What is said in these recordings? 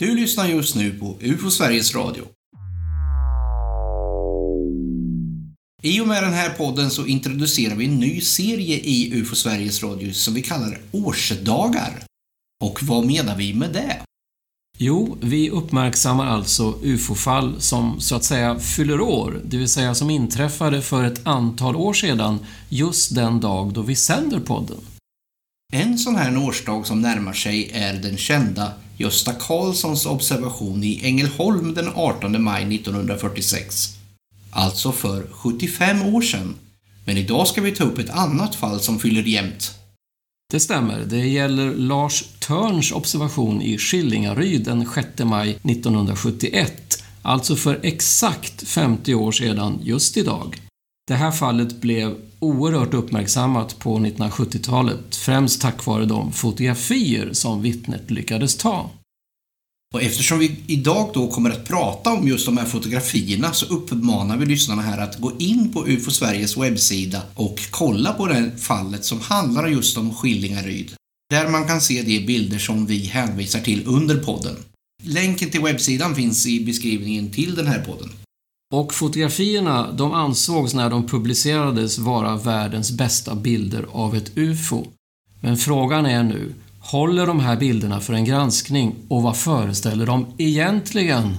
Du lyssnar just nu på UFO Sveriges Radio. I och med den här podden så introducerar vi en ny serie i UFO Sveriges Radio som vi kallar Årsdagar. Och vad menar vi med det? Jo, vi uppmärksammar alltså UFO-fall som så att säga fyller år, det vill säga som inträffade för ett antal år sedan, just den dag då vi sänder podden. En sån här årsdag som närmar sig är den kända Gösta Karlssons observation i Ängelholm den 18 maj 1946. Alltså för 75 år sedan. Men idag ska vi ta upp ett annat fall som fyller jämnt. Det stämmer. Det gäller Lars Törns observation i Skillingaryd den 6 maj 1971. Alltså för exakt 50 år sedan just idag. Det här fallet blev oerhört uppmärksammat på 1970-talet, främst tack vare de fotografier som vittnet lyckades ta. Och eftersom vi idag då kommer att prata om just de här fotografierna så uppmanar vi lyssnarna här att gå in på UFO Sveriges webbsida och kolla på det fallet som handlar just om Skillingaryd. Där man kan se de bilder som vi hänvisar till under podden. Länken till webbsidan finns i beskrivningen till den här podden. Och fotografierna, de ansågs när de publicerades vara världens bästa bilder av ett UFO. Men frågan är nu, håller de här bilderna för en granskning och vad föreställer de egentligen?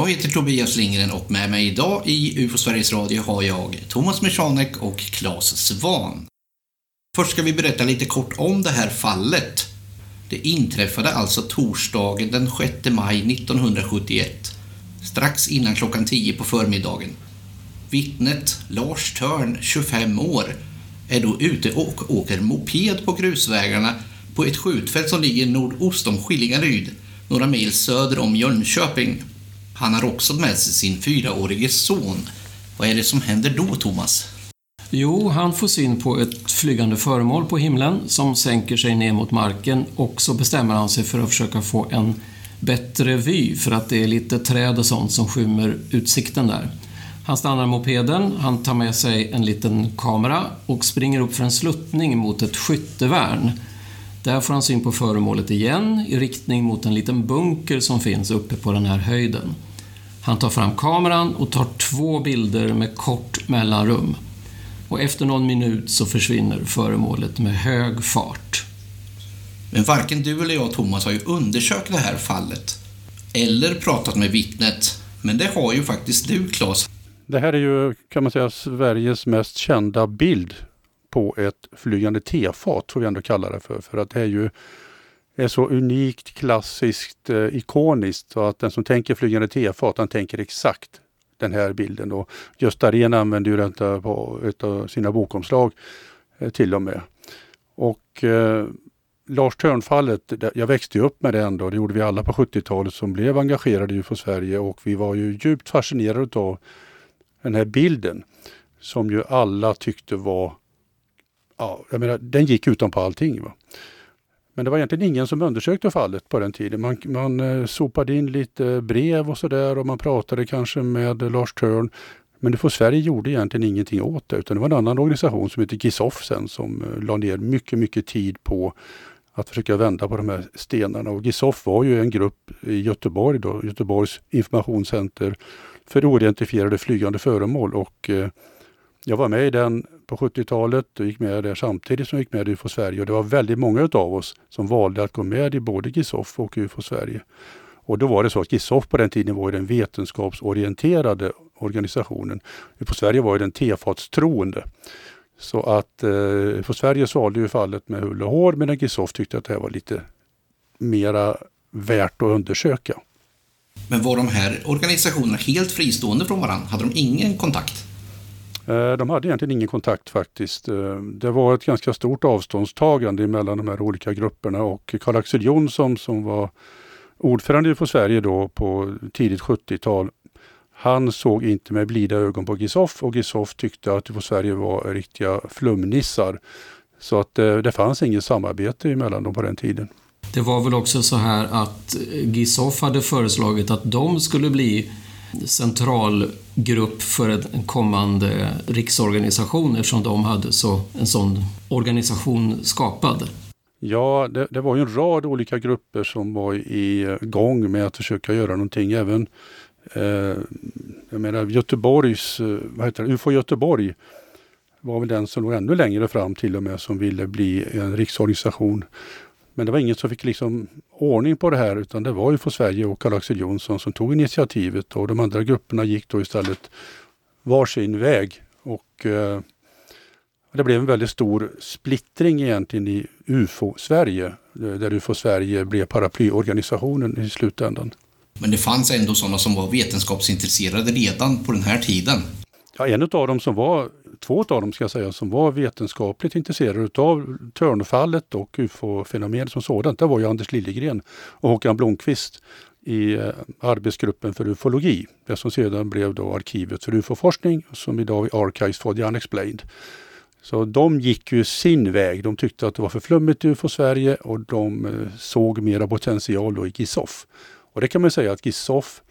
Jag heter Tobias Lindgren och med mig idag i UFO Sveriges Radio har jag Thomas Michanek och Claes Svan. Först ska vi berätta lite kort om det här fallet. Det inträffade alltså torsdagen den 6 maj 1971, strax innan klockan 10 på förmiddagen. Vittnet, Lars Törn, 25 år, är då ute och åker moped på grusvägarna på ett skjutfält som ligger nordost om Skillingaryd, några mil söder om Jönköping. Han har också med sig sin fyraårige son. Vad är det som händer då, Thomas? Jo, han får syn på ett flygande föremål på himlen som sänker sig ner mot marken och så bestämmer han sig för att försöka få en bättre vy för att det är lite träd och sånt som skymmer utsikten där. Han stannar mopeden, han tar med sig en liten kamera och springer upp för en sluttning mot ett skyttevärn. Där får han syn på föremålet igen i riktning mot en liten bunker som finns uppe på den här höjden. Han tar fram kameran och tar två bilder med kort mellanrum. Och efter någon minut så försvinner föremålet med hög fart. Men varken du eller jag, Thomas, har ju undersökt det här fallet. Eller pratat med vittnet. Men det har ju faktiskt du, Claes. Det här är ju, kan man säga, Sveriges mest kända bild på ett flygande tefat, får vi ändå kalla det för. För att det är ju är så unikt, klassiskt, eh, ikoniskt så att den som tänker flygande tefat, han tänker exakt den här bilden. Och Gösta Rehn använde ju den på ett av sina bokomslag eh, till och med. Och eh, Lars Törnfallet, jag växte upp med det ändå, det gjorde vi alla på 70-talet som blev engagerade i UFO Sverige och vi var ju djupt fascinerade av den här bilden som ju alla tyckte var, ja, jag menar, den gick utanpå allting. Va? Men det var egentligen ingen som undersökte fallet på den tiden. Man, man eh, sopade in lite eh, brev och sådär och man pratade kanske med Lars Törn. Men UFO Sverige gjorde egentligen ingenting åt det utan det var en annan organisation som heter GISOF sen som eh, la ner mycket, mycket tid på att försöka vända på de här stenarna. Och GISOF var ju en grupp i Göteborg, då, Göteborgs informationscenter för oidentifierade flygande föremål. Och eh, jag var med i den på 70-talet och gick med där samtidigt som jag gick med i UFO Sverige. Och det var väldigt många av oss som valde att gå med i både GISOF och UFO Sverige. Och då var det så att GISOF på den tiden var den vetenskapsorienterade organisationen. UFO Sverige var ju den tefatstroende. Så att eh, UFO Sverige svalde ju fallet med hull och hår medan GISOF tyckte att det här var lite mera värt att undersöka. Men var de här organisationerna helt fristående från varandra? Hade de ingen kontakt? Eh, de hade egentligen ingen kontakt faktiskt. Eh, det var ett ganska stort avståndstagande mellan de här olika grupperna och Karl-Axel Jonsson som var ordförande för Sverige då på tidigt 70-tal. Han såg inte med blida ögon på Gisoff och Gisoff tyckte att UFO Sverige var riktiga flumnissar. Så att det, det fanns inget samarbete mellan dem på den tiden. Det var väl också så här att Gisoff hade föreslagit att de skulle bli centralgrupp för en kommande riksorganisation eftersom de hade så, en sån organisation skapad. Ja, det, det, var ju en rad olika grupper som var i gång med att försöka göra någonting. Även eh, jag menar Göteborgs, eh, vad heter det, UFO Göteborg var väl den som låg ännu längre fram till och med som ville bli en riksorganisation. Men det var ingen som fick liksom ordning på det här utan det var UFO Sverige och Karl-Axel Jonsson som tog initiativet och de andra grupperna gick då istället varsin väg. Och eh, det blev en väldigt stor splittring egentligen i UFO-Sverige, där UFO-Sverige blev paraplyorganisationen i slutändan. Men det fanns ändå sådana som var vetenskapsintresserade redan på den här tiden? Ja, en av dem som var, två av dem ska jag säga, som var vetenskapligt intresserade utav Törnfallet och UFO-fenomenet som sådant, det var ju Anders Liljegren och Håkan Blomqvist i eh, arbetsgruppen för ufologi, det som sedan blev då arkivet för UFO-forskning som idag är Archives for the Unexplained. Så de gick ju sin väg. De tyckte att det var för flummigt i UFO-Sverige och de eh, såg mera potential då i GISOF. Och det kan man säga att GISOF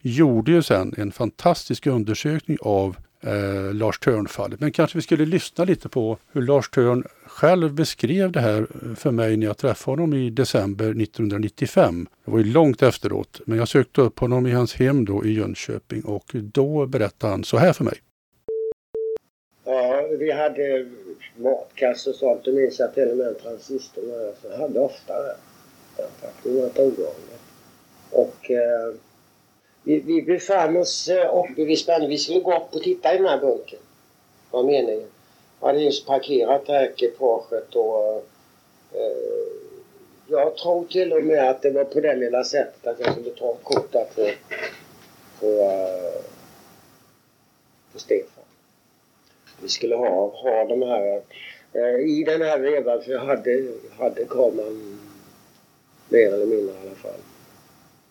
gjorde ju sen en fantastisk undersökning av eh, Lars Törn-fallet. Men kanske vi skulle lyssna lite på hur Lars Törn själv beskrev det här för mig när jag träffade honom i december 1995. Det var ju långt efteråt, men jag sökte upp honom i hans hem då i Jönköping och då berättade han så här för mig. Ja, vi hade matkasse och sånt. Du minns jag till och med en transistor jag hade ofta det. Det var inte ovanligt. Och eh, vi, vi befann eh, oss uppe vid spänningen. Vi skulle gå upp och titta i den här bunkern. Vad meningen. Jag hade just parkerat det här ekipaget och eh, jag tror till och med att det var på det lilla sättet att jag skulle ta ett kort där på, på, eh, på Stefan. Vi skulle ha, ha de här eh, i den här vevan för jag hade, hade kameran mer eller mindre i alla fall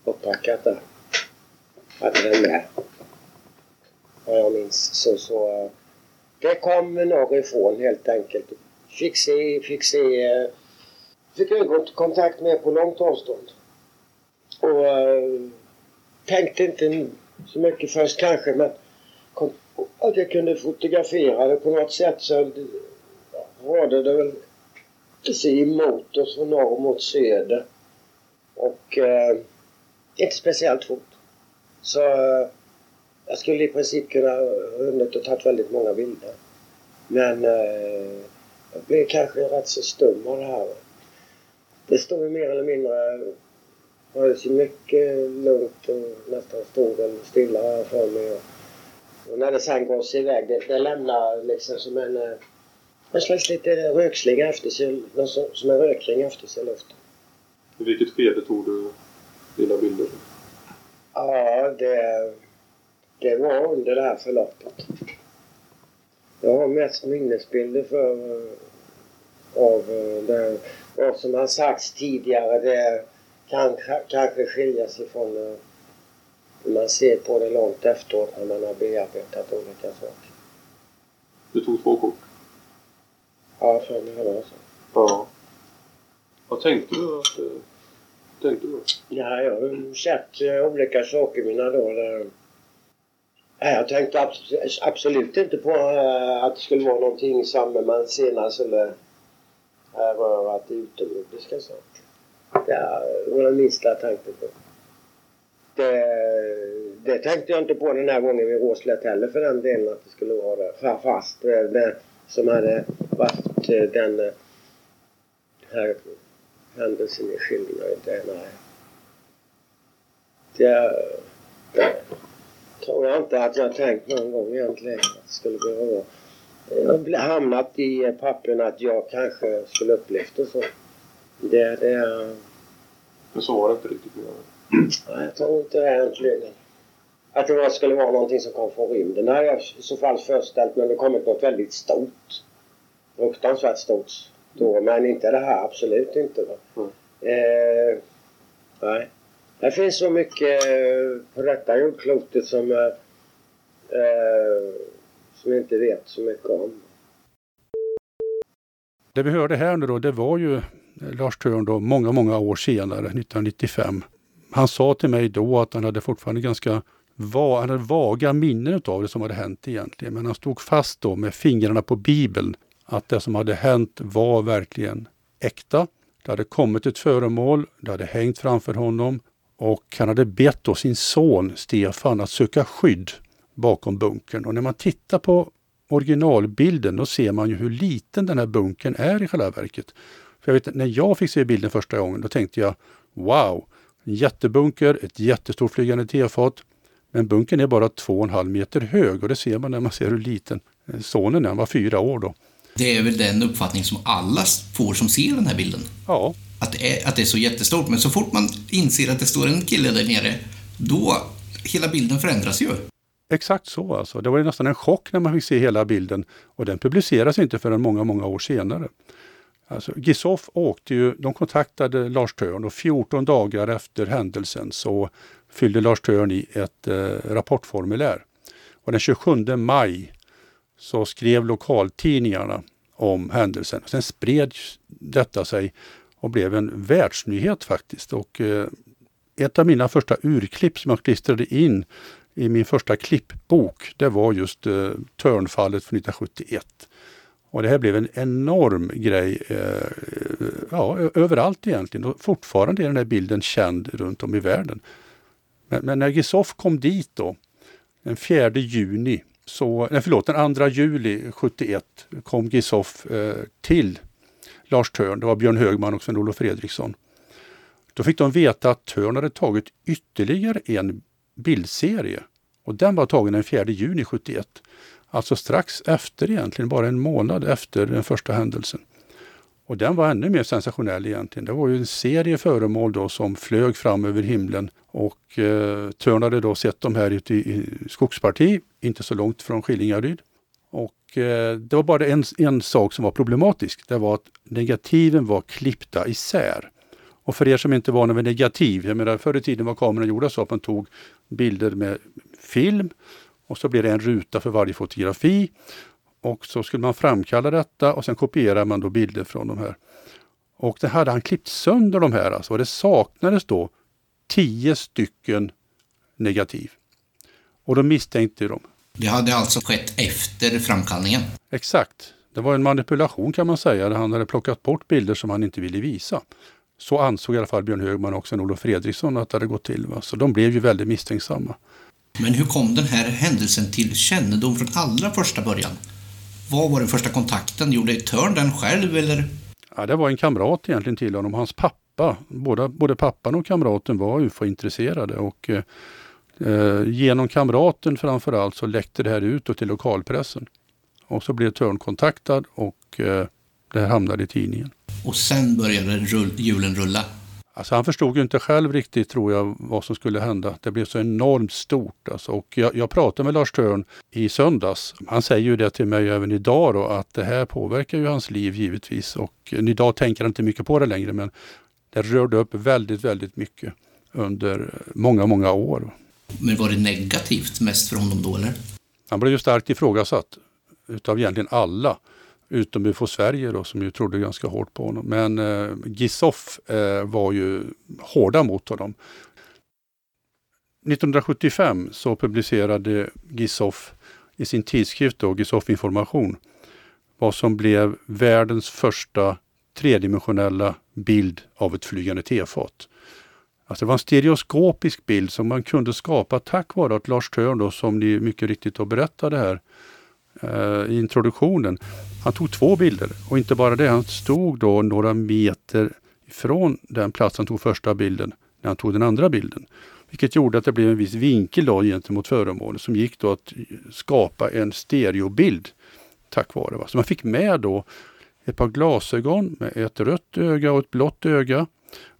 uppackat där. Hade den med. Vad jag minns. Så, så eh, det kom norrifrån helt enkelt. Fick se, fick se, eh, fick ögonkontakt med på långt avstånd. Och eh, tänkte inte så mycket först kanske men att jag kunde fotografera det på något sätt så var det väl precis emot oss från norr mot söder. Och eh, inte speciellt fort. Så eh, jag skulle i princip kunna hunnit och tagit väldigt många bilder. Men eh, jag blev kanske rätt så stum av det här. Det stod ju mer eller mindre var så mycket lugnt och nästan stod väl stilla här för mig. Och, och när det sen går sig iväg, det, det lämnar liksom som en, eh, en slags lite rökslinga efter sig, som, som en rökring efter sig i luften. I vilket skede tog du dina bilder? Ja, det, det var under det här förloppet. Jag har mest minnesbilder för, av det. Och som har sagts tidigare, det kan kanske skilja sig från hur man ser på det långt efteråt när man har bearbetat olika saker. Du tog två kort? Ja, för mig var så. Ja. Vad tänkte du att tänkte du? Ja, jag har sett uh, olika saker i mina dagar. Jag tänkte absolut inte på uh, att det skulle vara någonting som man senare skulle uh, röra till utomjordiska saker. Det var det minsta jag tänkte på. Det, det tänkte jag inte på den här gången vid Råslätt heller för den delen att det skulle vara det. Fast eh, det som hade varit den här händelsen i skildringen. Det, nej. Det, det tror jag inte att jag tänkt någon gång egentligen att det skulle behöva vara. Jag har hamnat i pappren att jag kanske skulle upplevt det så. Det, det... Men så var det inte riktigt Nej, jag tror inte det egentligen. Att det skulle vara någonting som kom från rymden. Det har jag i så fall föreställt mig. Det kommit något väldigt stort. Fruktansvärt stort då, men inte det här. Absolut inte. Mm. Eh, nej. Det finns så mycket eh, på detta jordklotet som, eh, eh, som jag inte vet så mycket om. Det vi hörde här nu då, det var ju Lars Törn då, många, många år senare, 1995. Han sa till mig då att han hade fortfarande ganska va, han hade vaga minnen av det som hade hänt egentligen. Men han stod fast då med fingrarna på Bibeln att det som hade hänt var verkligen äkta. Det hade kommit ett föremål, det hade hängt framför honom och han hade bett då sin son Stefan att söka skydd bakom bunkern. Och när man tittar på originalbilden då ser man ju hur liten den här bunkern är i själva verket. För jag vet, när jag fick se bilden första gången då tänkte jag wow, en jättebunker, ett jättestort flygande tefat. Men bunkern är bara två och en halv meter hög och det ser man när man ser hur liten sonen är. Han var fyra år då. Det är väl den uppfattning som alla får som ser den här bilden. Ja. Att det, är, att det är så jättestort. Men så fort man inser att det står en kille där nere, då hela bilden förändras ju. Exakt så alltså. Det var nästan en chock när man fick se hela bilden och den publiceras inte förrän många, många år senare. Alltså, Gisoff åkte ju, de kontaktade Lars Törn och 14 dagar efter händelsen så fyllde Lars Törn i ett eh, rapportformulär. Och den 27 maj så skrev lokaltidningarna om händelsen. Sen spred detta sig och blev en världsnyhet faktiskt. Och, eh, ett av mina första urklipp som jag klistrade in i min första klippbok, det var just eh, Törnfallet från 1971. Och det här blev en enorm grej eh, eh ja, överallt egentligen. Och fortfarande är den här bilden känd runt om i världen. Men, men när Gisoff kom dit då, den 4 juni, så, nej förlåt, den 2 juli 71 kom Gisoff eh, till Lars Törn. Det var Björn Högman och Sven-Olof Fredriksson. Då fick de veta att Törn hade tagit ytterligare en bildserie och den var tagen den 4 juni 71. Alltså strax efter egentligen, bara en månad efter den första händelsen. Och den var ännu mer sensationell egentligen. Det var ju en serie föremål då som flög fram över himlen och eh, Törn hade då sett dem här ute i, i skogsparti, inte så långt från Skillingaryd. Och eh, det var bara en, en sak som var problematisk. Det var att negativen var klippta isär. Och för er som inte var vid negativ, jag menar förr i tiden var kameran gjorda så att man tog bilder med film och så blev det en ruta för varje fotografi. Och så skulle man framkalla detta och sen kopierar man då bilder från de här. Och det hade han klippt sönder de här alltså och det saknades då tio stycken negativ. Och då misstänkte de. Det hade alltså skett efter framkallningen? Exakt. Det var en manipulation kan man säga, där han hade plockat bort bilder som han inte ville visa. Så ansåg i alla fall Björn Högman och Olof Fredriksson att det hade gått till. Va? Så de blev ju väldigt misstänksamma. Men hur kom den här händelsen till kännedom från allra första början? Vad var den första kontakten? Gjorde Törn den själv eller? Ja, det var en kamrat egentligen till honom. Hans pappa, både, både pappan och kamraten var UFO-intresserade och eh, genom kamraten framförallt så läckte det här ut till lokalpressen. Och så blev Törn kontaktad och eh, det här hamnade i tidningen. Och sen började hjulen rulla? Alltså han förstod ju inte själv riktigt tror jag vad som skulle hända. Det blev så enormt stort. Alltså. Och jag, jag pratade med Lars Törn i söndags. Han säger ju det till mig även idag då, att det här påverkar ju hans liv givetvis. Och idag tänker han inte mycket på det längre men det rörde upp väldigt, väldigt mycket under många, många år. Men var det negativt mest för honom då eller? Han blev ju starkt ifrågasatt utav egentligen alla utom UFO Sverige då, som ju trodde ganska hårt på honom. Men eh, Gisoff eh, var ju hårda mot honom. 1975 så publicerade Gisoff i sin tidskrift då, Gisoff Information vad som blev världens första tredimensionella bild av ett flygande tefat. Alltså det var en stereoskopisk bild som man kunde skapa tack vare att Lars Törn, då, som ni mycket riktigt har berättade här eh, i introduktionen, han tog två bilder och inte bara det, han stod då några meter ifrån den plats han tog första bilden när han tog den andra bilden. Vilket gjorde att det blev en viss vinkel då gentemot föremålet som gick då att skapa en stereobild tack vare. Va? Så man fick med då ett par glasögon med ett rött öga och ett blått öga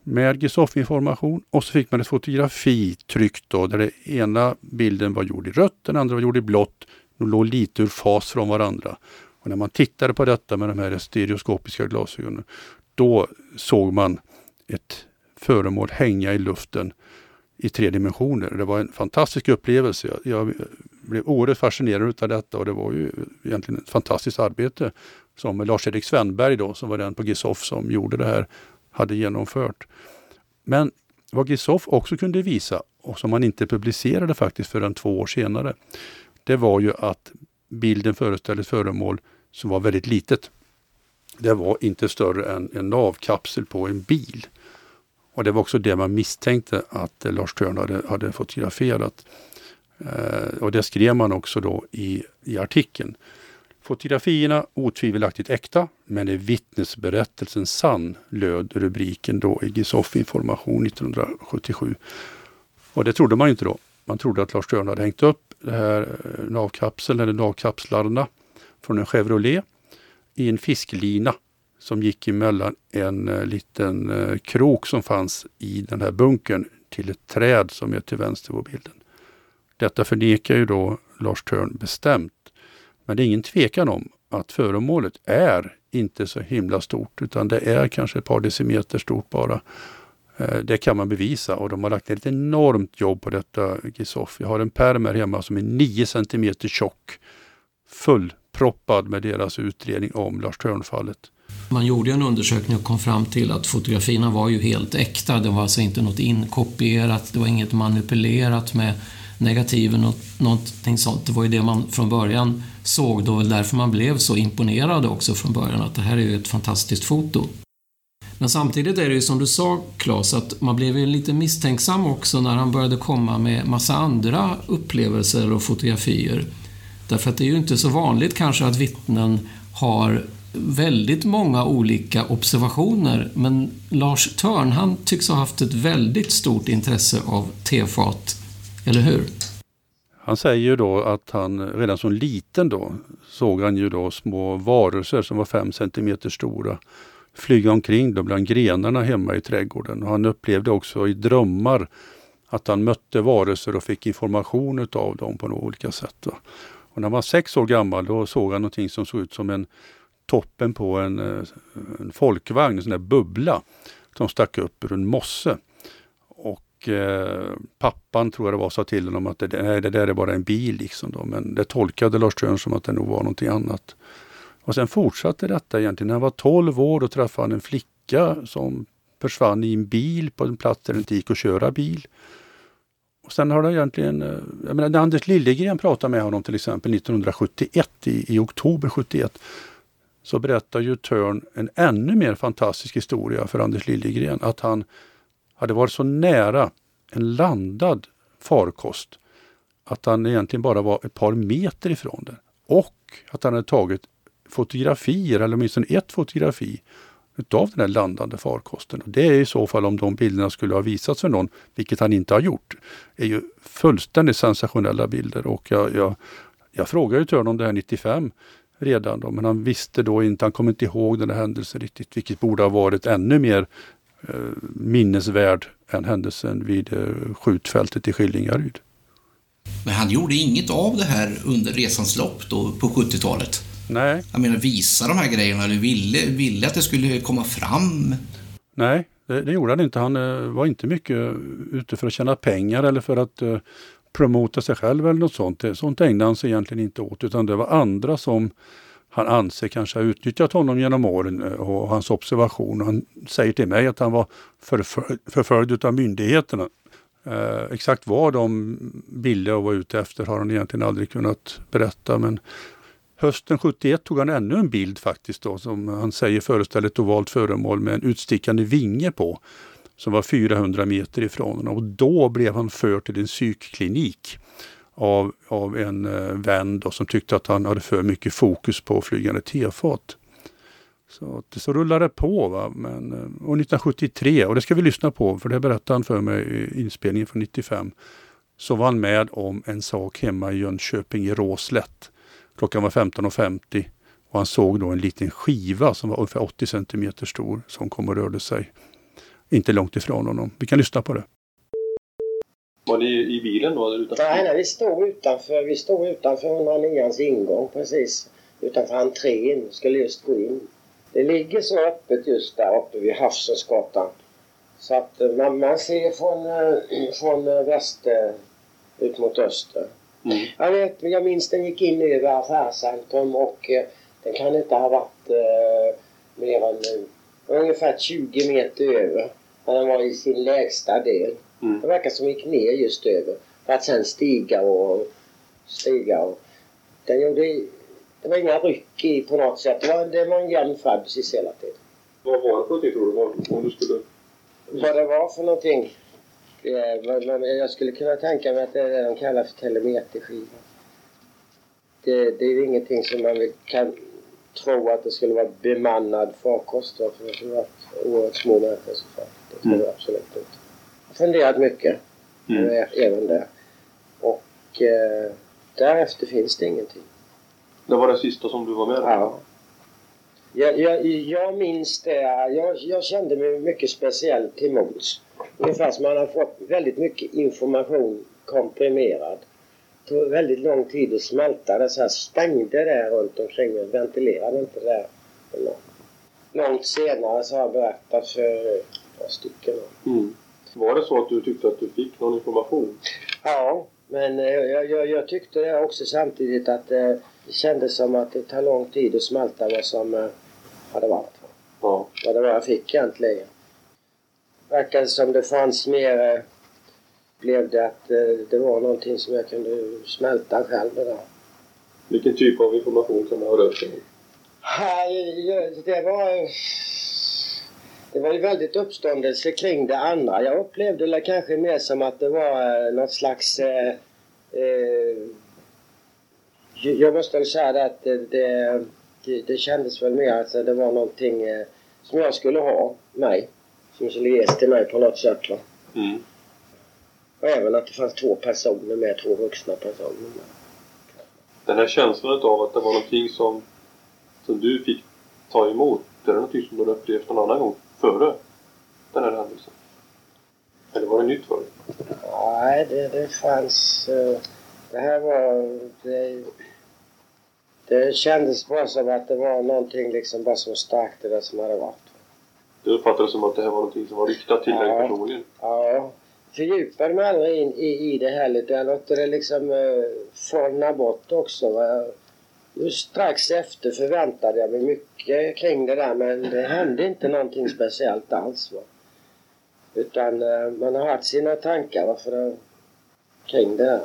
med GISOF-information och så fick man ett fotografi tryckt då där den ena bilden var gjord i rött, den andra var gjord i blått. De låg lite ur fas från varandra. Och när man tittade på detta med de här stereoskopiska glasögonen, då såg man ett föremål hänga i luften i tre dimensioner. Det var en fantastisk upplevelse. Jag, jag blev oerhört fascinerad av detta och det var ju egentligen ett fantastiskt arbete som Lars-Erik Svenberg då, som var den på Gisoff som gjorde det här, hade genomfört. Men vad Gisoff också kunde visa, och som man inte publicerade faktiskt förrän två år senare, det var ju att bilden föreställde ett föremål som var väldigt litet. Det var inte större än en navkapsel på en bil. Och det var också det man misstänkte att eh, Lars Törn hade, hade fotograferat. Eh, och det skrev man också då i, i artikeln. Fotografierna otvivelaktigt äkta, men är vittnesberättelsen sann, löd rubriken då i Gisoff Information 1977. Och det trodde man inte då. Man trodde att Lars Törn hade hängt upp det här eh, navkapseln eller navkapslarna från en Chevrolet i en fisklina som gick emellan en eh, liten eh, krok som fanns i den här bunkern till ett träd som är till vänster på bilden. Detta förnekar ju då Lars Törn bestämt. Men det är ingen tvekan om att föremålet är inte så himla stort utan det är kanske ett par decimeter stort bara. Eh, det kan man bevisa och de har lagt ner ett enormt jobb på detta Gisoff. Jag har en pärm här hemma som är 9 cm tjock. Fullproppad med deras utredning om Lars Törnfallet. Man gjorde en undersökning och kom fram till att fotografierna var ju helt äkta. Det var alltså inte något inkopierat, det var inget manipulerat med negativen och någonting sånt. Det var ju det man från början såg. Då därför man blev så imponerad också från början att det här är ju ett fantastiskt foto. Men samtidigt är det ju som du sa Claes, att man blev ju lite misstänksam också när han började komma med massa andra upplevelser och fotografier. Därför att det är ju inte så vanligt kanske att vittnen har väldigt många olika observationer, men Lars Törn, han tycks ha haft ett väldigt stort intresse av tefat, eller hur? Han säger ju då att han redan som liten då såg han ju då små varelser som var fem centimeter stora flyga omkring då bland grenarna hemma i trädgården. Och han upplevde också i drömmar att han mötte varelser och fick information utav dem på några olika sätt. Va? Och när han var sex år gammal då såg han någonting som såg ut som en toppen på en, eh, en folkvagn, en sån där bubbla som stack upp ur en mosse. Och eh, pappan tror jag det var sa till honom att det, nej, det där är bara en bil. Liksom då. Men det tolkade Lars Törn som att det nog var någonting annat. Och sen fortsatte detta egentligen. När han var 12 år då träffade han en flicka som försvann i en bil på en plats där det inte gick att köra bil. Och sen har det egentligen, eh, jag menar när Anders Liljegren pratade med honom till exempel 1971 i, i oktober 71 så berättar ju Törn en ännu mer fantastisk historia för Anders Liljegren. Att han hade varit så nära en landad farkost att han egentligen bara var ett par meter ifrån den. Och att han hade tagit fotografier, eller åtminstone ett fotografi utav den här landande farkosten. Det är i så fall om de bilderna skulle ha visats för någon, vilket han inte har gjort. Det är ju fullständigt sensationella bilder och jag, jag, jag frågade ju Törn om det här 95 redan då, men han visste då inte, han kom inte ihåg den här händelsen riktigt, vilket borde ha varit ännu mer eh, minnesvärd än händelsen vid eh, skjutfältet i Skillingaryd. Men han gjorde inget av det här under resans lopp då på 70-talet? Nej. Jag menar visa de här grejerna eller ville, ville att det skulle komma fram? Nej, det, det gjorde han inte. Han eh, var inte mycket ute för att tjäna pengar eller för att eh, promota sig själv eller något sånt. Sånt ägnade han sig egentligen inte åt utan det var andra som han anser kanske har utnyttjat honom genom åren eh, och hans observation. Han säger till mig att han var förföljd, förföljd av myndigheterna. Eh, exakt vad de ville och var ute efter har han egentligen aldrig kunnat berätta men Hösten 71 tog han ännu en bild faktiskt då, som han säger föreställer ett ovalt föremål med en utstickande vinge på som var 400 meter ifrån honom. Och då blev han förd till en psykklinik av, av en eh, vän då, som tyckte att han hade för mycket fokus på flygande tefat. Så, så rullade det på. Va? Men, eh, och 1973, och det ska vi lyssna på för det berättade han för mig i inspelningen från 95, så var han med om en sak hemma i Jönköping i Råslätt. Klockan var 15.50 och han såg då en liten skiva som var ungefär 80 cm stor som kom och rörde sig inte långt ifrån honom. Vi kan lyssna på det. Var ni i bilen då? Eller utanför? Nej, nej, vi stod utanför, vi stod utanför 109 ingång precis. Utanför entrén, skulle just gå in. Det ligger så öppet just där uppe vid Havsensgatan. Så att eh, man, man ser från, eh, från eh, väster ut mot öster. Mm. Jag, vet, jag minns den gick in över affärscentrum och eh, den kan inte ha varit eh, mer än eh, ungefär 20 meter över. När den var i sin lägsta del. Mm. Det verkar som den gick ner just över. För att sen stiga och stiga. Och, den gjorde, det var inga ryck i på något sätt. Det var, det var en jämn färd precis hela tiden. Vad var det för någonting tror du? Vad- Om du skulle... Vad det var för någonting. Jag skulle kunna tänka mig att det är det de kallar för telemeterskiva. Det, det är ju ingenting som man kan tro att det skulle vara bemannad farkost. För det skulle vara oerhört små människor så fall. Det tror Mm. jag absolut inte. Jag har funderat mycket. Mm. Även där. Och eh, därefter finns det ingenting. Det var det sista som du var med om? Ja. Jag, jag, jag minns det. Jag, jag kände mig mycket speciell till mods. Ungefär som man har fått väldigt mycket information komprimerad. Det tog väldigt lång tid att smälta det. Så här stängde det runt omkring mig. Ventilerade inte det där. Långt senare så har jag berättat för par stycken. Mm. Var det så att du tyckte att du fick någon information? Ja, men eh, jag, jag, jag tyckte det också samtidigt att eh, det kändes som att det tar lång tid att smälta vad som eh, hade varit. Ja. Vad det var jag fick egentligen. Verkade som det fanns mer... Eh, blev det att eh, det var någonting som jag kunde smälta själv det där. Vilken typ av information kan det ha rört sig om? Jag- det var... Det var ju väldigt uppståndelse kring det andra. Jag upplevde det kanske mer som att det var eh, något slags... Eh, eh, jag måste väl säga det att det, det, det, det kändes väl mer att det var någonting eh, som jag skulle ha, mig. Som skulle ges till mig på något sätt. Va? Mm. Och även att det fanns två personer med, två vuxna personer med. Den här känslan av att det var någonting som, som du fick ta emot. Det är någonting som du har upplevt någon annan gång före den här händelsen? Eller var det nytt för dig? Nej, det, det fanns... eh, Det här var... Det, det kändes bara som att det var någonting liksom bara som stärkte det som hade varit. Du uppfattade som att det här var någonting som var riktat till dig Ja. personligen? Ja, fördjupade mig aldrig in i, i det här lite. Jag låter det liksom eh, formna bort också. Va? Just strax efter förväntade jag mig mycket kring det där men det hände inte någonting speciellt alls. Va? Utan eh, man har haft sina tankar varför det, kring det här.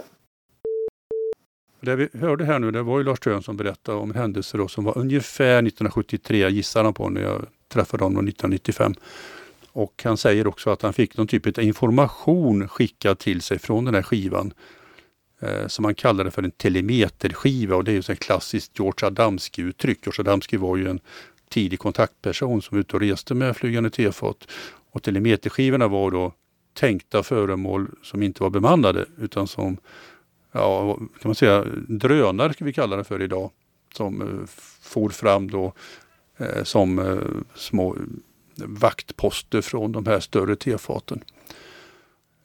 Det vi hörde här nu, det var ju Lars Törn som berättade om händelser då som var ungefär 1973, gissar han på, när jag träffade honom 1995. Och han säger också att han fick någon typ av information skickad till sig från den här skivan. Eh, som han kallade för en telemeterskiva och det är ju ett klassiskt George Adamski-uttryck. George Adamski var ju en tidig kontaktperson som var ute och reste med flygande tefat. Och telemeterskivorna var då tänkta föremål som inte var bemannade utan som ja, kan man säga, drönare ska vi kalla det för idag. Som eh, for fram då eh, som eh, små vaktposter från de här större tefaten.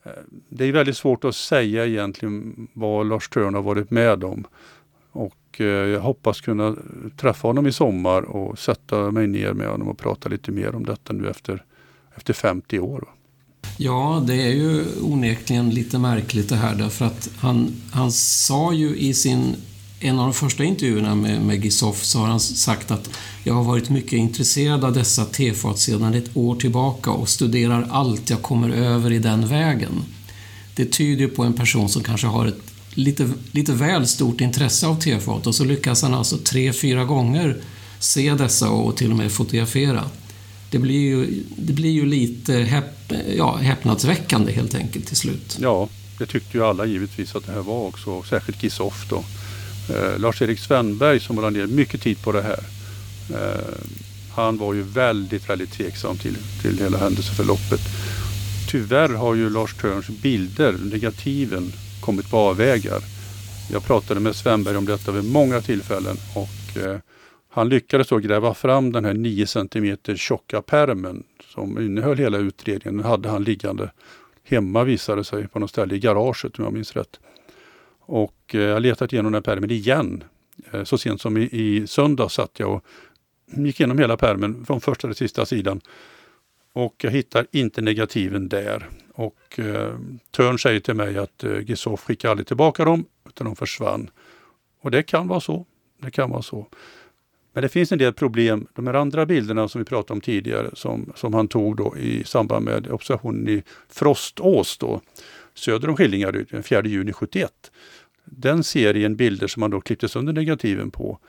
Eh, det är väldigt svårt att säga egentligen vad Lars Törn har varit med om. Och eh, jag hoppas kunna träffa honom i sommar och sätta mig ner med honom och prata lite mer om detta nu efter, efter 50 år. Ja, det är ju onekligen lite märkligt det här därför att han, han sa ju i sin en av de första intervjuerna med, med Gisoff så har han sagt att jag har varit mycket intresserad av dessa tefat sedan ett år tillbaka och studerar allt jag kommer över i den vägen. Det tyder ju på en person som kanske har ett lite, lite väl stort intresse av tefat och så lyckas han alltså tre, fyra gånger se dessa och till och med fotografera. Det blir ju, det blir ju lite häp, ja, häpnadsväckande helt enkelt till slut. Ja, det tyckte ju alla givetvis att det här var också, särskilt Gisoff då. Eh, Lars-Erik Svenberg som lade ner mycket tid på det här. Eh, han var ju väldigt, väldigt tveksam till, till hela händelseförloppet. Tyvärr har ju Lars Törns bilder, negativen, kommit på avvägar. Jag pratade med Svenberg om detta vid många tillfällen och eh, han lyckades då gräva fram den här 9 cm tjocka pärmen som innehöll hela utredningen. Den hade han liggande hemma visade sig på något ställe i garaget om jag minns rätt. Och eh, jag har letat igenom den här pärmen igen. Eh, så sent som i, i söndag satt jag och gick igenom hela pärmen från första till sista sidan. Och jag hittar inte negativen där. Och eh, Törn säger till mig att eh, Gisoff skickade aldrig tillbaka dem utan de försvann. Och det kan vara så. Det kan vara så. Men det finns en del problem. De här andra bilderna som vi pratade om tidigare som, som han tog då i samband med observationen i Frostås då, söder om Skillingaryd den 4 juni 71. Den serien bilder som han då klippte sönder negativen på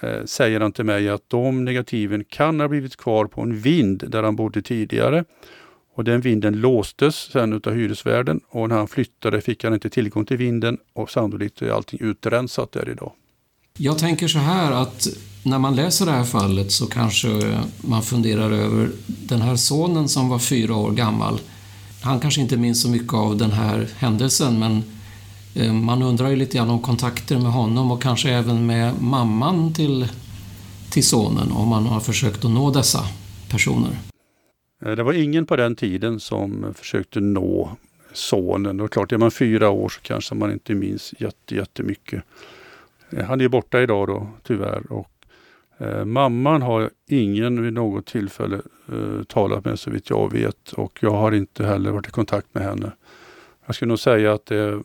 eh, säger han till mig att de negativen kan ha blivit kvar på en vind där han bodde tidigare. Och den vinden låstes sen utav hyresvärden och när han flyttade fick han inte tillgång till vinden och sannolikt är allting utrensat där idag. Jag tänker så här att när man läser det här fallet så kanske man funderar över den här sonen som var fyra år gammal. Han kanske inte minns så mycket av den här händelsen men eh, man undrar ju lite grann om kontakter med honom och kanske även med mamman till, till sonen om man har försökt att nå dessa personer. Eh, det var ingen på den tiden som försökte nå sonen. Och klart, är man fyra år så kanske man inte minns jätte, jättemycket. Han är borta idag då, tyvärr. Och, eh, mamman har ingen vid något tillfälle eh, talat med så vitt jag vet. Och jag har inte heller varit i kontakt med henne. Jag skulle nog säga att det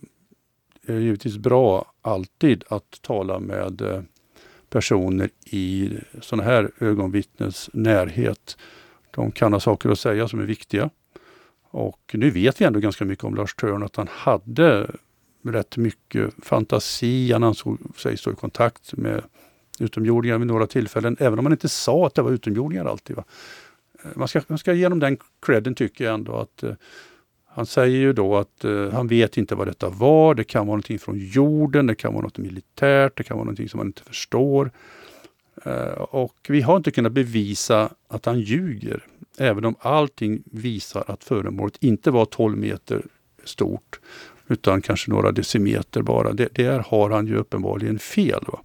är givetvis bra alltid att tala med eh, personer i sådana här ögonvittnes närhet de kan ha saker att säga som är viktiga. Och nu vet vi ändå ganska mycket om Lars Törn, att han hade rätt mycket fantasi. Han ansåg sig stå i kontakt med utomjordingar vid några tillfällen, även om man inte sa att det var utomjordingar alltid. Va? Eh, man, ska, man ska ge honom den credden tycker jag ändå att eh, han säger ju då att eh, han vet inte vad detta var. Det kan vara någonting från jorden, det kan vara något militärt, det kan vara någonting som man inte förstår. Eh, och vi har inte kunnat bevisa att han ljuger, även om allting visar att föremålet inte var 12 meter stort, utan kanske några decimeter bara. Det, där har han ju uppenbarligen fel. Va?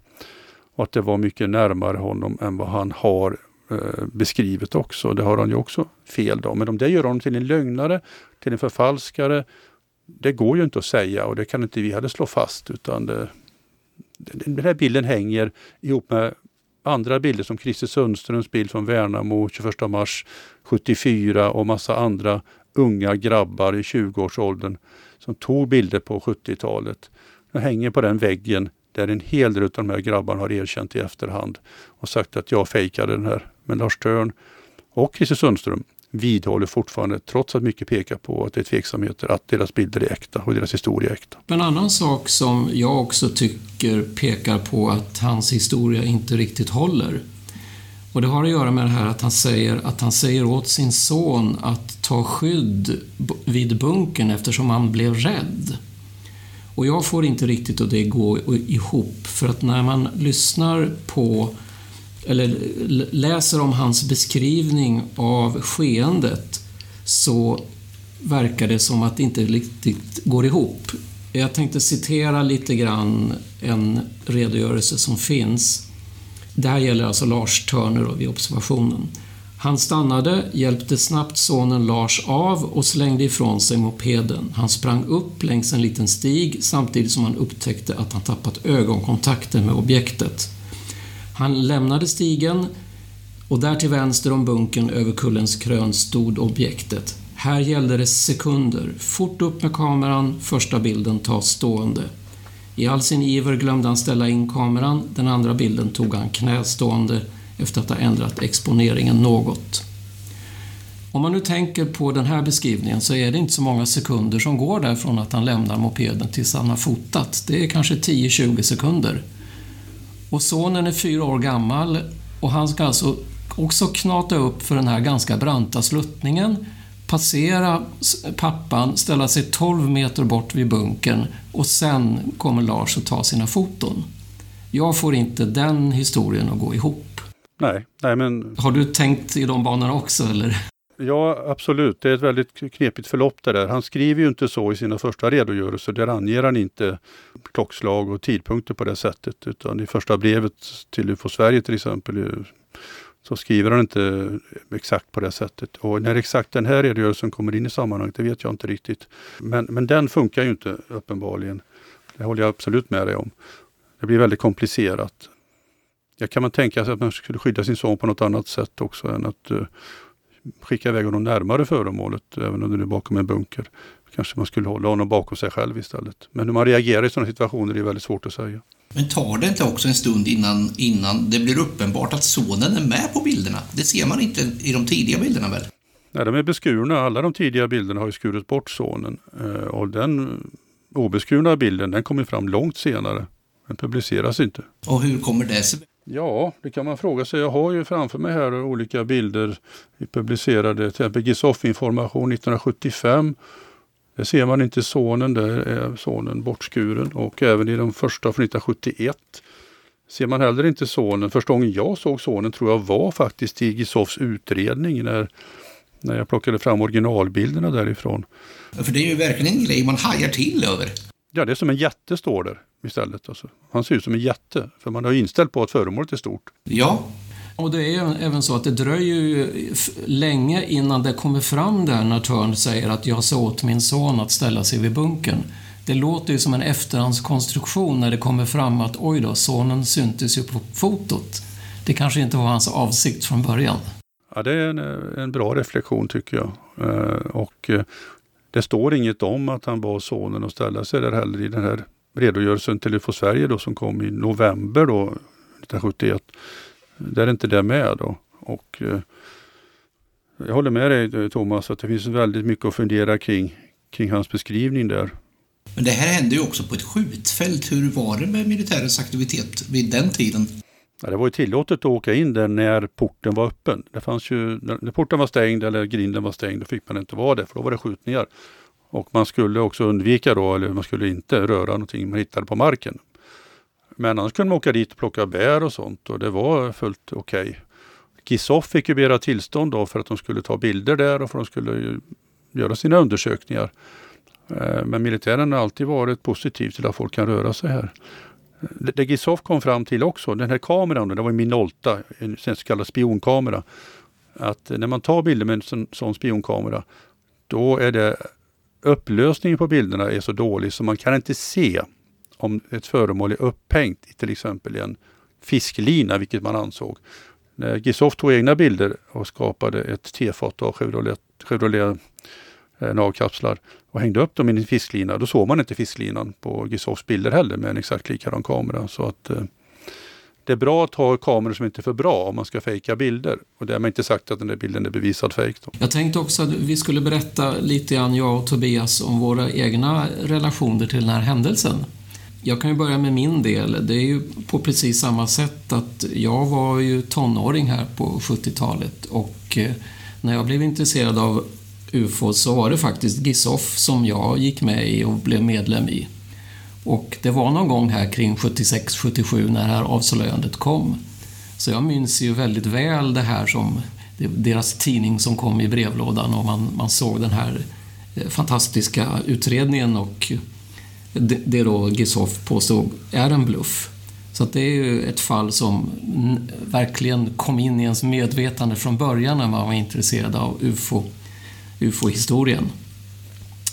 Och att det var mycket närmare honom än vad han har eh, beskrivit också. Det har han ju också fel då. Men om det gör honom till en lögnare, till en förfalskare, det går ju inte att säga och det kan inte vi heller slå fast. utan det, den här bilden hänger ihop med andra bilder som Christer Sundströms bild från Värnamo 21 mars 74 och massa andra unga grabbar i 20-årsåldern som tog bilder på 70-talet. De hänger på den väggen där en hel del av de här grabbarna har erkänt i efterhand och sagt att jag fejkade den här. Men Lars Törn och Christer Sundström vidhåller fortfarande, trots att mycket pekar på att det är tveksamheter, att deras bilder är äkta och deras historia är äkta. En annan sak som jag också tycker pekar på att hans historia inte riktigt håller. Och det har att göra med det här att han säger, att han säger åt sin son att ta skydd vid bunkern eftersom han blev rädd. Och jag får inte riktigt att det gå ihop, för att när man lyssnar på eller läser om hans beskrivning av skeendet så verkar det som att det inte riktigt går ihop. Jag tänkte citera lite grann en redogörelse som finns. Det här gäller alltså Lars Törner vid observationen. Han stannade, hjälpte snabbt sonen Lars av och slängde ifrån sig mopeden. Han sprang upp längs en liten stig samtidigt som han upptäckte att han tappat ögonkontakten med objektet. Han lämnade stigen och där till vänster om bunken över kullens krön stod objektet. Här gällde det sekunder. Fort upp med kameran, första bilden tas stående. I all sin iver glömde han ställa in kameran, den andra bilden tog han knästående efter att ha ändrat exponeringen något. Om man nu tänker på den här beskrivningen så är det inte så många sekunder som går där från att han lämnar mopeden tills han har fotat. Det är kanske 10-20 sekunder. Och sonen är fyra år gammal och han ska alltså också knata upp för den här ganska branta sluttningen, passera pappan, ställa sig 12 meter bort vid bunkern och sen kommer Lars att ta sina foton. Jag får inte den historien att gå ihop. Nej, nej men... Har du tänkt i de banorna också eller? Ja, absolut. Det är ett väldigt knepigt förlopp det där. Han skriver ju inte så i sina första redogörelser. Där anger han inte klockslag och tidpunkter på det sättet. Utan i första brevet till UFO Sverige till exempel så skriver han inte exakt på det sättet. Och när exakt den här redogörelsen kommer in i sammanhanget, det vet jag inte riktigt. Men, men den funkar ju inte uppenbarligen. Det håller jag absolut med dig om. Det blir väldigt komplicerat. Jag kan man tänka sig att man skulle skydda sin son på något annat sätt också än att uh, skicka iväg honom närmare föremålet, även om det är bakom en bunker. Kanske man skulle hålla honom bakom sig själv istället. Men hur man reagerar i sådana situationer är väldigt svårt att säga. Men tar det inte också en stund innan, innan det blir uppenbart att sonen är med på bilderna? Det ser man inte i de tidiga bilderna väl? Nej, de är beskurna. Alla de tidiga bilderna har ju skurit bort sonen. Eh, och den obeskurna bilden den kommer fram långt senare. Den publiceras inte. Och hur kommer det sig? Ja, det kan man fråga sig. Jag har ju framför mig här olika bilder publicerade. Till exempel Gisoff-information 1975. Där ser man inte sonen, där är sonen bortskuren. Och även i de första från 1971 ser man heller inte sonen. Första gången jag såg sonen tror jag var faktiskt i Gisoffs utredning när, när jag plockade fram originalbilderna därifrån. För det är ju verkligen en grej man hajar till över. Ja, det är som en jätte står där istället. Alltså. Han ser ut som en jätte, för man har inställt på att föremålet är stort. Ja. Och det är även så att det dröjer ju länge innan det kommer fram där när Törn säger att jag sa åt min son att ställa sig vid bunkern. Det låter ju som en efterhandskonstruktion när det kommer fram att oj då, sonen syntes ju på fotot. Det kanske inte var hans avsikt från början. Ja, det är en, en bra reflektion tycker jag. Eh, och eh, det står inget om att han bad sonen att ställa sig där heller i den här redogörelsen till UFO Sverige då, som kom i november då, 1971. Där är inte det med. Då. Och, eh, jag håller med dig eh, Thomas att det finns väldigt mycket att fundera kring, kring hans beskrivning där. Men det här hände ju också på ett skjutfält. Hur var det med militärens aktivitet vid den tiden? Ja, det var ju tillåtet att åka in där när porten var öppen. Det fanns ju, när porten var stängd eller grinden var stängd, då fick man inte vara där för då var det skjutningar. Och man skulle också undvika då, eller man skulle inte röra någonting man hittade på marken. Men annars kunde man åka dit och plocka bär och sånt och det var fullt okej. Okay. Gisoff fick ju begära tillstånd då för att de skulle ta bilder där och för att de skulle göra sina undersökningar. Eh, men militären har alltid varit positiv till att folk kan röra sig här. Det Gisoff kom fram till också, den här kameran, det var en Minolta, en så kallad spionkamera. Att när man tar bilder med en sån, sån spionkamera, då är det upplösningen på bilderna är så dålig så man kan inte se om ett föremål är upphängt i till exempel en fisklina, vilket man ansåg. När Gisoff tog egna bilder och skapade ett tefat av Chevrolet, Chevrolet eh, navkapslar och hängde upp dem i en fisklina, då såg man inte fisklinan på Gisoffs bilder heller med en exakt likadan kamera. Så att eh, det är bra att ha kameror som inte är för bra om man ska fejka bilder. Och det har man inte sagt att den där bilden är bevisad fejk. Jag tänkte också att vi skulle berätta lite grann, jag och Tobias, om våra egna relationer till den här händelsen. Jag kan ju börja med min del. Det är ju på precis samma sätt att jag var ju tonåring här på 70-talet och eh, när jag blev intresserad av UFO så var det faktiskt GISOF som jag gick med i och blev medlem i. Och det var någon gång här kring 76-77 när det här avslöjandet kom. Så jag minns ju väldigt väl det här som deras tidning som kom i brevlådan och man, man såg den här eh, fantastiska utredningen och det, det då Gisoff påstod är en bluff. Så det är ju ett fall som verkligen kom in i ens medvetande från början när man var intresserad av UFO, UFO-historien.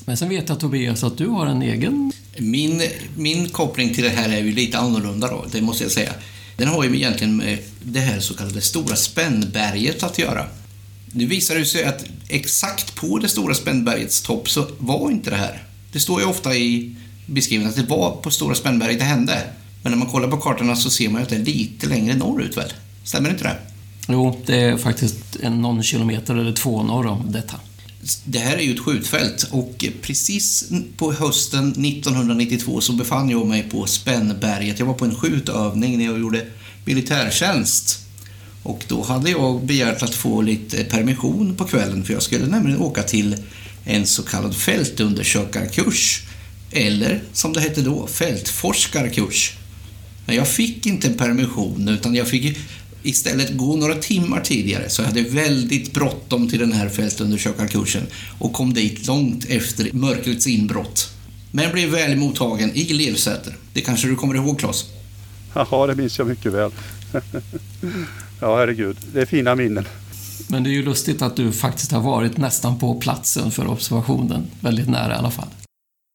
Men sen vet jag Tobias att du har en egen min, min koppling till det här är ju lite annorlunda då, det måste jag säga. Den har ju egentligen med det här så kallade stora spännberget att göra. Nu visar det sig att exakt på det stora spännbergets topp så var inte det här. Det står ju ofta i beskrivningen att det var på stora spännberget det hände. Men när man kollar på kartorna så ser man att det är lite längre norrut väl? Stämmer inte det? Jo, det är faktiskt en någon kilometer eller två norr om detta det här är ju ett skjutfält och precis på hösten 1992 så befann jag mig på Spännberget. Jag var på en skjutövning när jag gjorde militärtjänst. Och då hade jag begärt att få lite permission på kvällen för jag skulle nämligen åka till en så kallad fältundersökarkurs. Eller som det hette då, fältforskarkurs. Men jag fick inte en permission utan jag fick istället gå några timmar tidigare så jag hade väldigt bråttom till den här fältundersökarkursen och kom dit långt efter mörkrets inbrott. Men blev väl mottagen i Levsäter. Det kanske du kommer ihåg, Claes? Ja, det minns jag mycket väl. ja, herregud. Det är fina minnen. Men det är ju lustigt att du faktiskt har varit nästan på platsen för observationen. Väldigt nära i alla fall.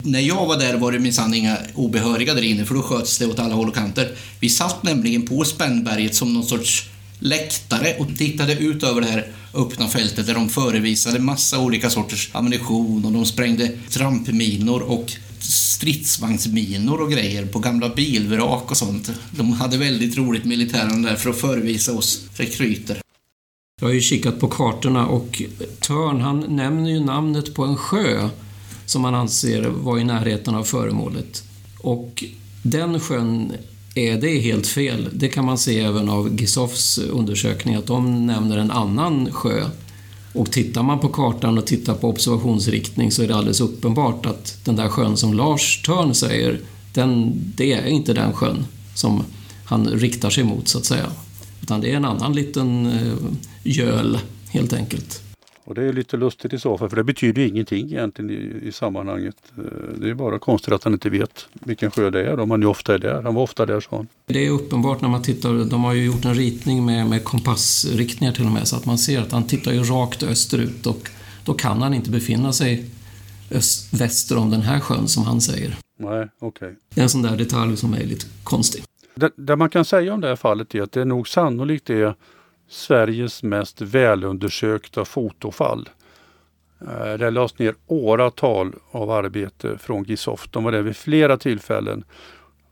När jag var där var det minsann inga obehöriga där inne för då sköts det åt alla håll och kanter. Vi satt nämligen på Spännberget som någon sorts läktare och tittade ut över det här öppna fältet där de förevisade massa olika sorters ammunition och de sprängde trampminor och stridsvagnsminor och grejer på gamla bilvrak och sånt. De hade väldigt roligt militären där för att förevisa oss rekryter. Jag har ju kikat på kartorna och Törn han nämner ju namnet på en sjö som man anser var i närheten av föremålet. Och den sjön är det helt fel. Det kan man se även av Gisoffs undersökning att de nämner en annan sjö. Och tittar man på kartan och tittar på observationsriktning så är det alldeles uppenbart att den där sjön som Lars Törn säger, den, det är inte den sjön som han riktar sig mot så att säga. Utan det är en annan liten eh, göl helt enkelt. Och det är lite lustigt i så fall, för det betyder ju ingenting egentligen i, i sammanhanget. Eh, det är bara konstigt att han inte vet vilken sjö det är, om han ju ofta är där. Han var ofta där, sa han. Det är uppenbart när man tittar, de har ju gjort en ritning med, med kompassriktningar till och med, så att man ser att han tittar ju rakt österut och då kan han inte befinna sig öst, väster om den här sjön som han säger. Nej, okej. Okay. Det är en sån där detalj som är lite konstig. Det, det man kan säga om det här fallet är att det nog sannolikt är Sveriges mest välundersökta fotofall. Eh, det lades ner åratal av arbete från Gisoft. De var där vid flera tillfällen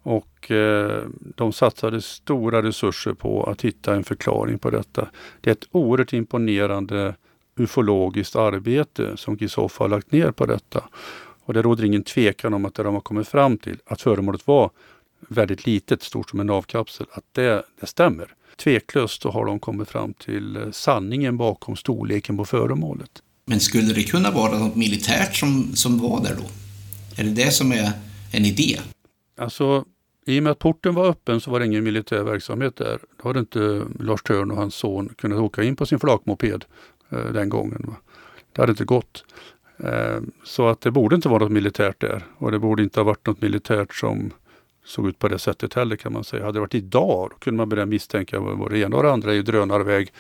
och eh, de satsade stora resurser på att hitta en förklaring på detta. Det är ett oerhört imponerande ufologiskt arbete som Gisoff har lagt ner på detta. Och det råder ingen tvekan om att det de har kommit fram till, att föremålet var väldigt litet, stort som en navkapsel, att det, det stämmer tveklöst så har de kommit fram till eh, sanningen bakom storleken på föremålet. Men skulle det kunna vara något militärt som, som var där då? Är det det som är en idé? Alltså, i och med att porten var öppen så var det ingen militär verksamhet där. Då hade inte Lars Törn och hans son kunnat åka in på sin flakmoped eh, den gången. Va? Det hade inte gått. Eh, så att det borde inte vara något militärt där och det borde inte ha varit något militärt som såg ut på det sättet heller kan man säga. Hade det varit idag då kunde man börja misstänka vad det ena och det andra är drönarväg.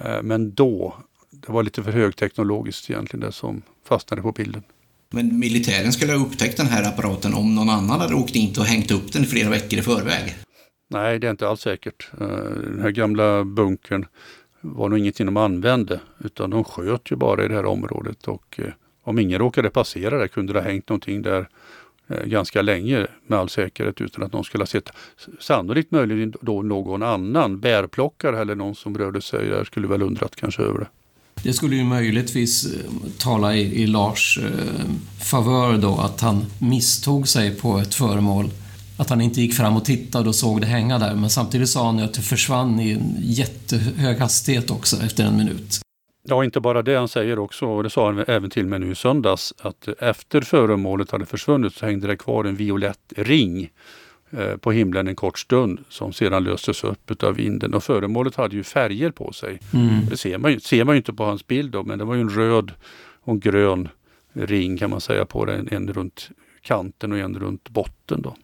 Eh, men då, det var lite för högteknologiskt egentligen det som fastnade på bilden. Men militären skulle ha upptäckt den här apparaten om någon annan hade åkt in och hängt upp den flera veckor i förväg? Nej, det är inte alls säkert. Eh, den här gamla bunkern var nog ingenting de använde utan de sköt ju bara i det här området och eh, om ingen råkade passera där kunde det ha hängt någonting där Eh, ganska länge med all säkerhet utan att någon skulle ha sett. Sannolikt möjligen då någon annan bärplockare eller någon som rörde sig där skulle väl undrat kanske över det. Det skulle ju möjligtvis eh, tala i, i Lars eh, favör då att han misstog sig på ett föremål. Att han inte gick fram och tittade och såg det hänga där. Men samtidigt sa han ju att det försvann i en jättehög hastighet också efter en minut. Ja, inte bara det. Han säger också, och det sa han även till mig nu i söndags, att efter föremålet hade försvunnit så hängde det kvar en violett ring eh, på himlen en kort stund som sedan löstes upp av vinden. Och föremålet hade ju färger på sig. Mm. Det ser man, ju, ser man ju inte på hans bild då, men det var ju en röd och en grön ring kan man säga på den. En runt kanten och en runt botten då.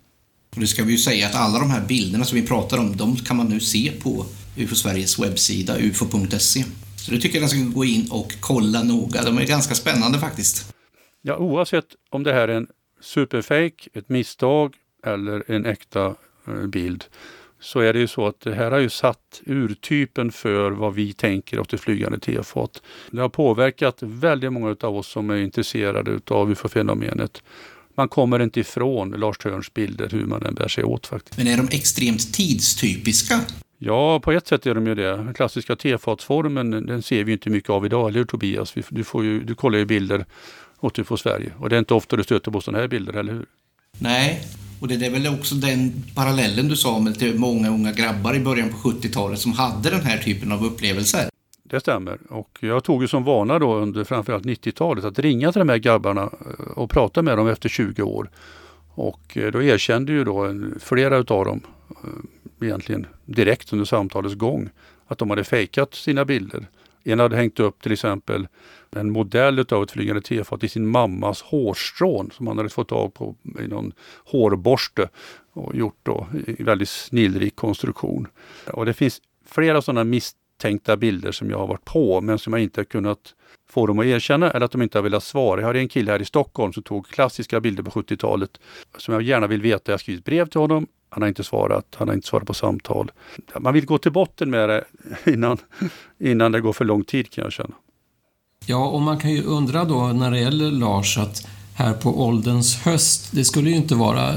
Det ska vi ju säga att alla de här bilderna som vi pratar om, de kan man nu se på UFO Sveriges webbsida, ufo.se. Så det tycker jag att ska gå in och kolla noga. De är ganska spännande faktiskt. Ja, oavsett om det här är en superfake, ett misstag eller en äkta eh, bild så är det ju så att det här har ju satt urtypen för vad vi tänker åt det flygande tefat. Det har påverkat väldigt många av oss som är intresserade av ufo-fenomenet. Man kommer inte ifrån Lars Törns bilder hur man än bär sig åt faktiskt. Men är de extremt tidstypiska? Ja, på ett sätt är de ju det. Den klassiska tefatsformen den ser vi inte mycket av idag, eller hur Tobias? Du, får ju, du kollar ju bilder åt UFO Sverige och det är inte ofta du stöter på sådana här bilder, eller hur? Nej, och det är väl också den parallellen du sa med till många unga grabbar i början på 70-talet som hade den här typen av upplevelser. Det stämmer. Och jag tog ju som vana då under framförallt 90-talet att ringa till de här grabbarna eh, och prata med dem efter 20 år. Och eh, då erkände ju då flera utav dem eh, egentligen direkt under samtalets gång att de hade fejkat sina bilder. En hade hängt upp till exempel en modell av ett flygande tefat i sin mammas hårstrån som han hade fått tag på i någon hårborste och gjort då i väldigt snillrik konstruktion. Och det finns flera sådana misstänkta bilder som jag har varit på men som jag inte kunnat få dem att erkänna eller att de inte har velat svara. Jag har en kille här i Stockholm som tog klassiska bilder på 70-talet som jag gärna vill veta. Jag har skrivit brev till honom han har inte svarat, han har inte svarat på samtal. Man vill gå till botten med det innan, innan det går för lång tid kan jag känna. Ja, och man kan ju undra då när det gäller Lars att här på ålderns höst, det skulle ju inte vara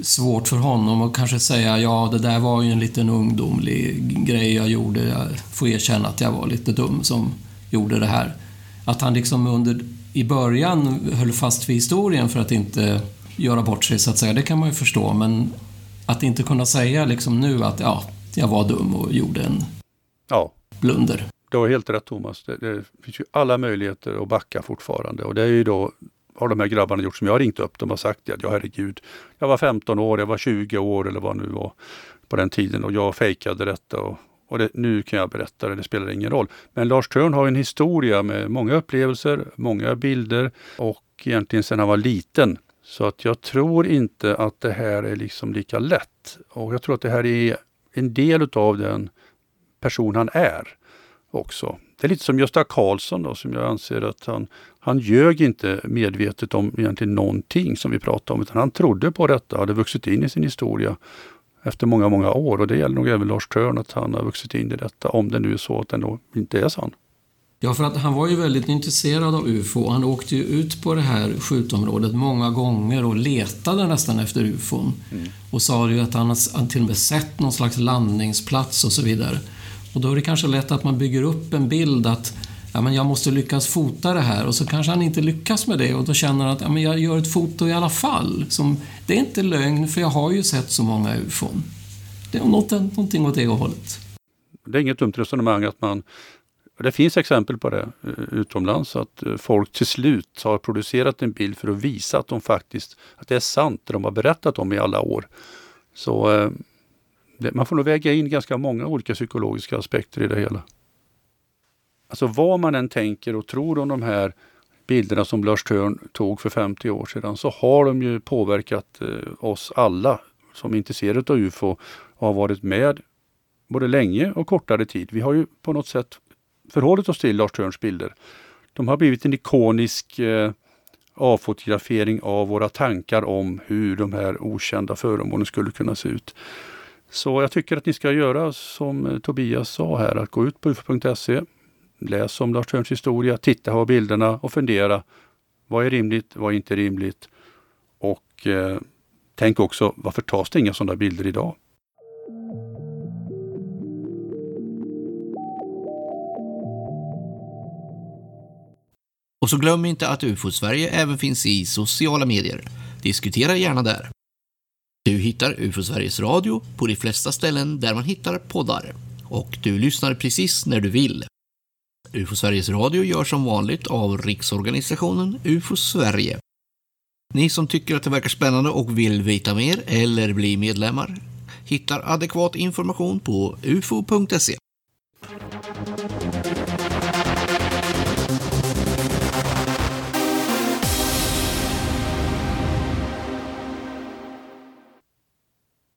svårt för honom att kanske säga ja, det där var ju en liten ungdomlig grej jag gjorde. Jag får erkänna att jag var lite dum som gjorde det här. Att han liksom under, i början höll fast vid historien för att inte göra bort sig så att säga, det kan man ju förstå. Men att inte kunna säga liksom nu att ja, jag var dum och gjorde en ja. blunder. Du har helt rätt Thomas. Det, det, finns ju alla möjligheter att backa fortfarande och det är ju då har de här grabbarna gjort som jag har ringt upp. De har sagt att ja herregud, jag var 15 år, jag var 20 år eller vad nu var på den tiden och jag fejkade detta och, och det, nu kan jag berätta det, det spelar ingen roll. Men Lars Törn har en historia med många upplevelser, många bilder och egentligen sedan han var liten. Så att jag tror inte att det här är liksom lika lätt. Och jag tror att det här är en del utav den person han är också. Det är lite som Gösta Karlsson då, som jag anser att han, han ljög inte medvetet om egentligen någonting som vi pratade om, utan han trodde på detta, hade vuxit in i sin historia efter många, många år. Och det gäller nog även Lars Törn, att han har vuxit in i detta, om det nu är så att den då inte är sann. Ja, för att han var ju väldigt intresserad av UFO. Han åkte ju ut på det här skjutområdet många gånger och letade nästan efter UFOn. Mm. Och sa ju att han, han till och med sett någon slags landningsplats och så vidare. Och då är det kanske lätt att man bygger upp en bild att ja, men jag måste lyckas fota det här och så kanske han inte lyckas med det och då känner han att ja, men jag gör ett foto i alla fall. Som, det är inte lögn för jag har ju sett så många ufon. Det är något, någonting åt det hållet. Det är inget dumt resonemang att man det finns exempel på det eh, utomlands, att eh, folk till slut har producerat en bild för att visa att de faktiskt, att det är sant det de har berättat om i alla år. Så eh, det, man får nog väga in ganska många olika psykologiska aspekter i det hela. Alltså vad man än tänker och tror om de här bilderna som Lars Törn tog för 50 år sedan så har de ju påverkat oss alla som är intresserade av UFO och har varit med både länge och kortare tid. Vi har ju på något sätt förhållit oss till Lars Törns bilder. De har blivit en ikonisk eh, avfotografering av våra tankar om hur de här okända föremålen skulle kunna se ut. Så jag tycker att ni ska göra som eh, Tobias sa här, att gå ut på ufo.se, läs om Lars Törns historia, titta på bilderna och fundera. Vad är rimligt? Vad är inte rimligt? Och eh, tänk också, varför tas det inga sådana bilder idag? Och så glöm inte att UFO Sverige även finns i sociala medier. Diskutera gärna där. Du hittar UFO Sveriges Radio på de flesta ställen där man hittar poddar. Och du lyssnar precis när du vill. UFO Sveriges Radio görs som vanligt av Riksorganisationen UFO Sverige. Ni som tycker att det verkar spännande och vill veta mer eller bli medlemmar hittar adekvat information på ufo.se.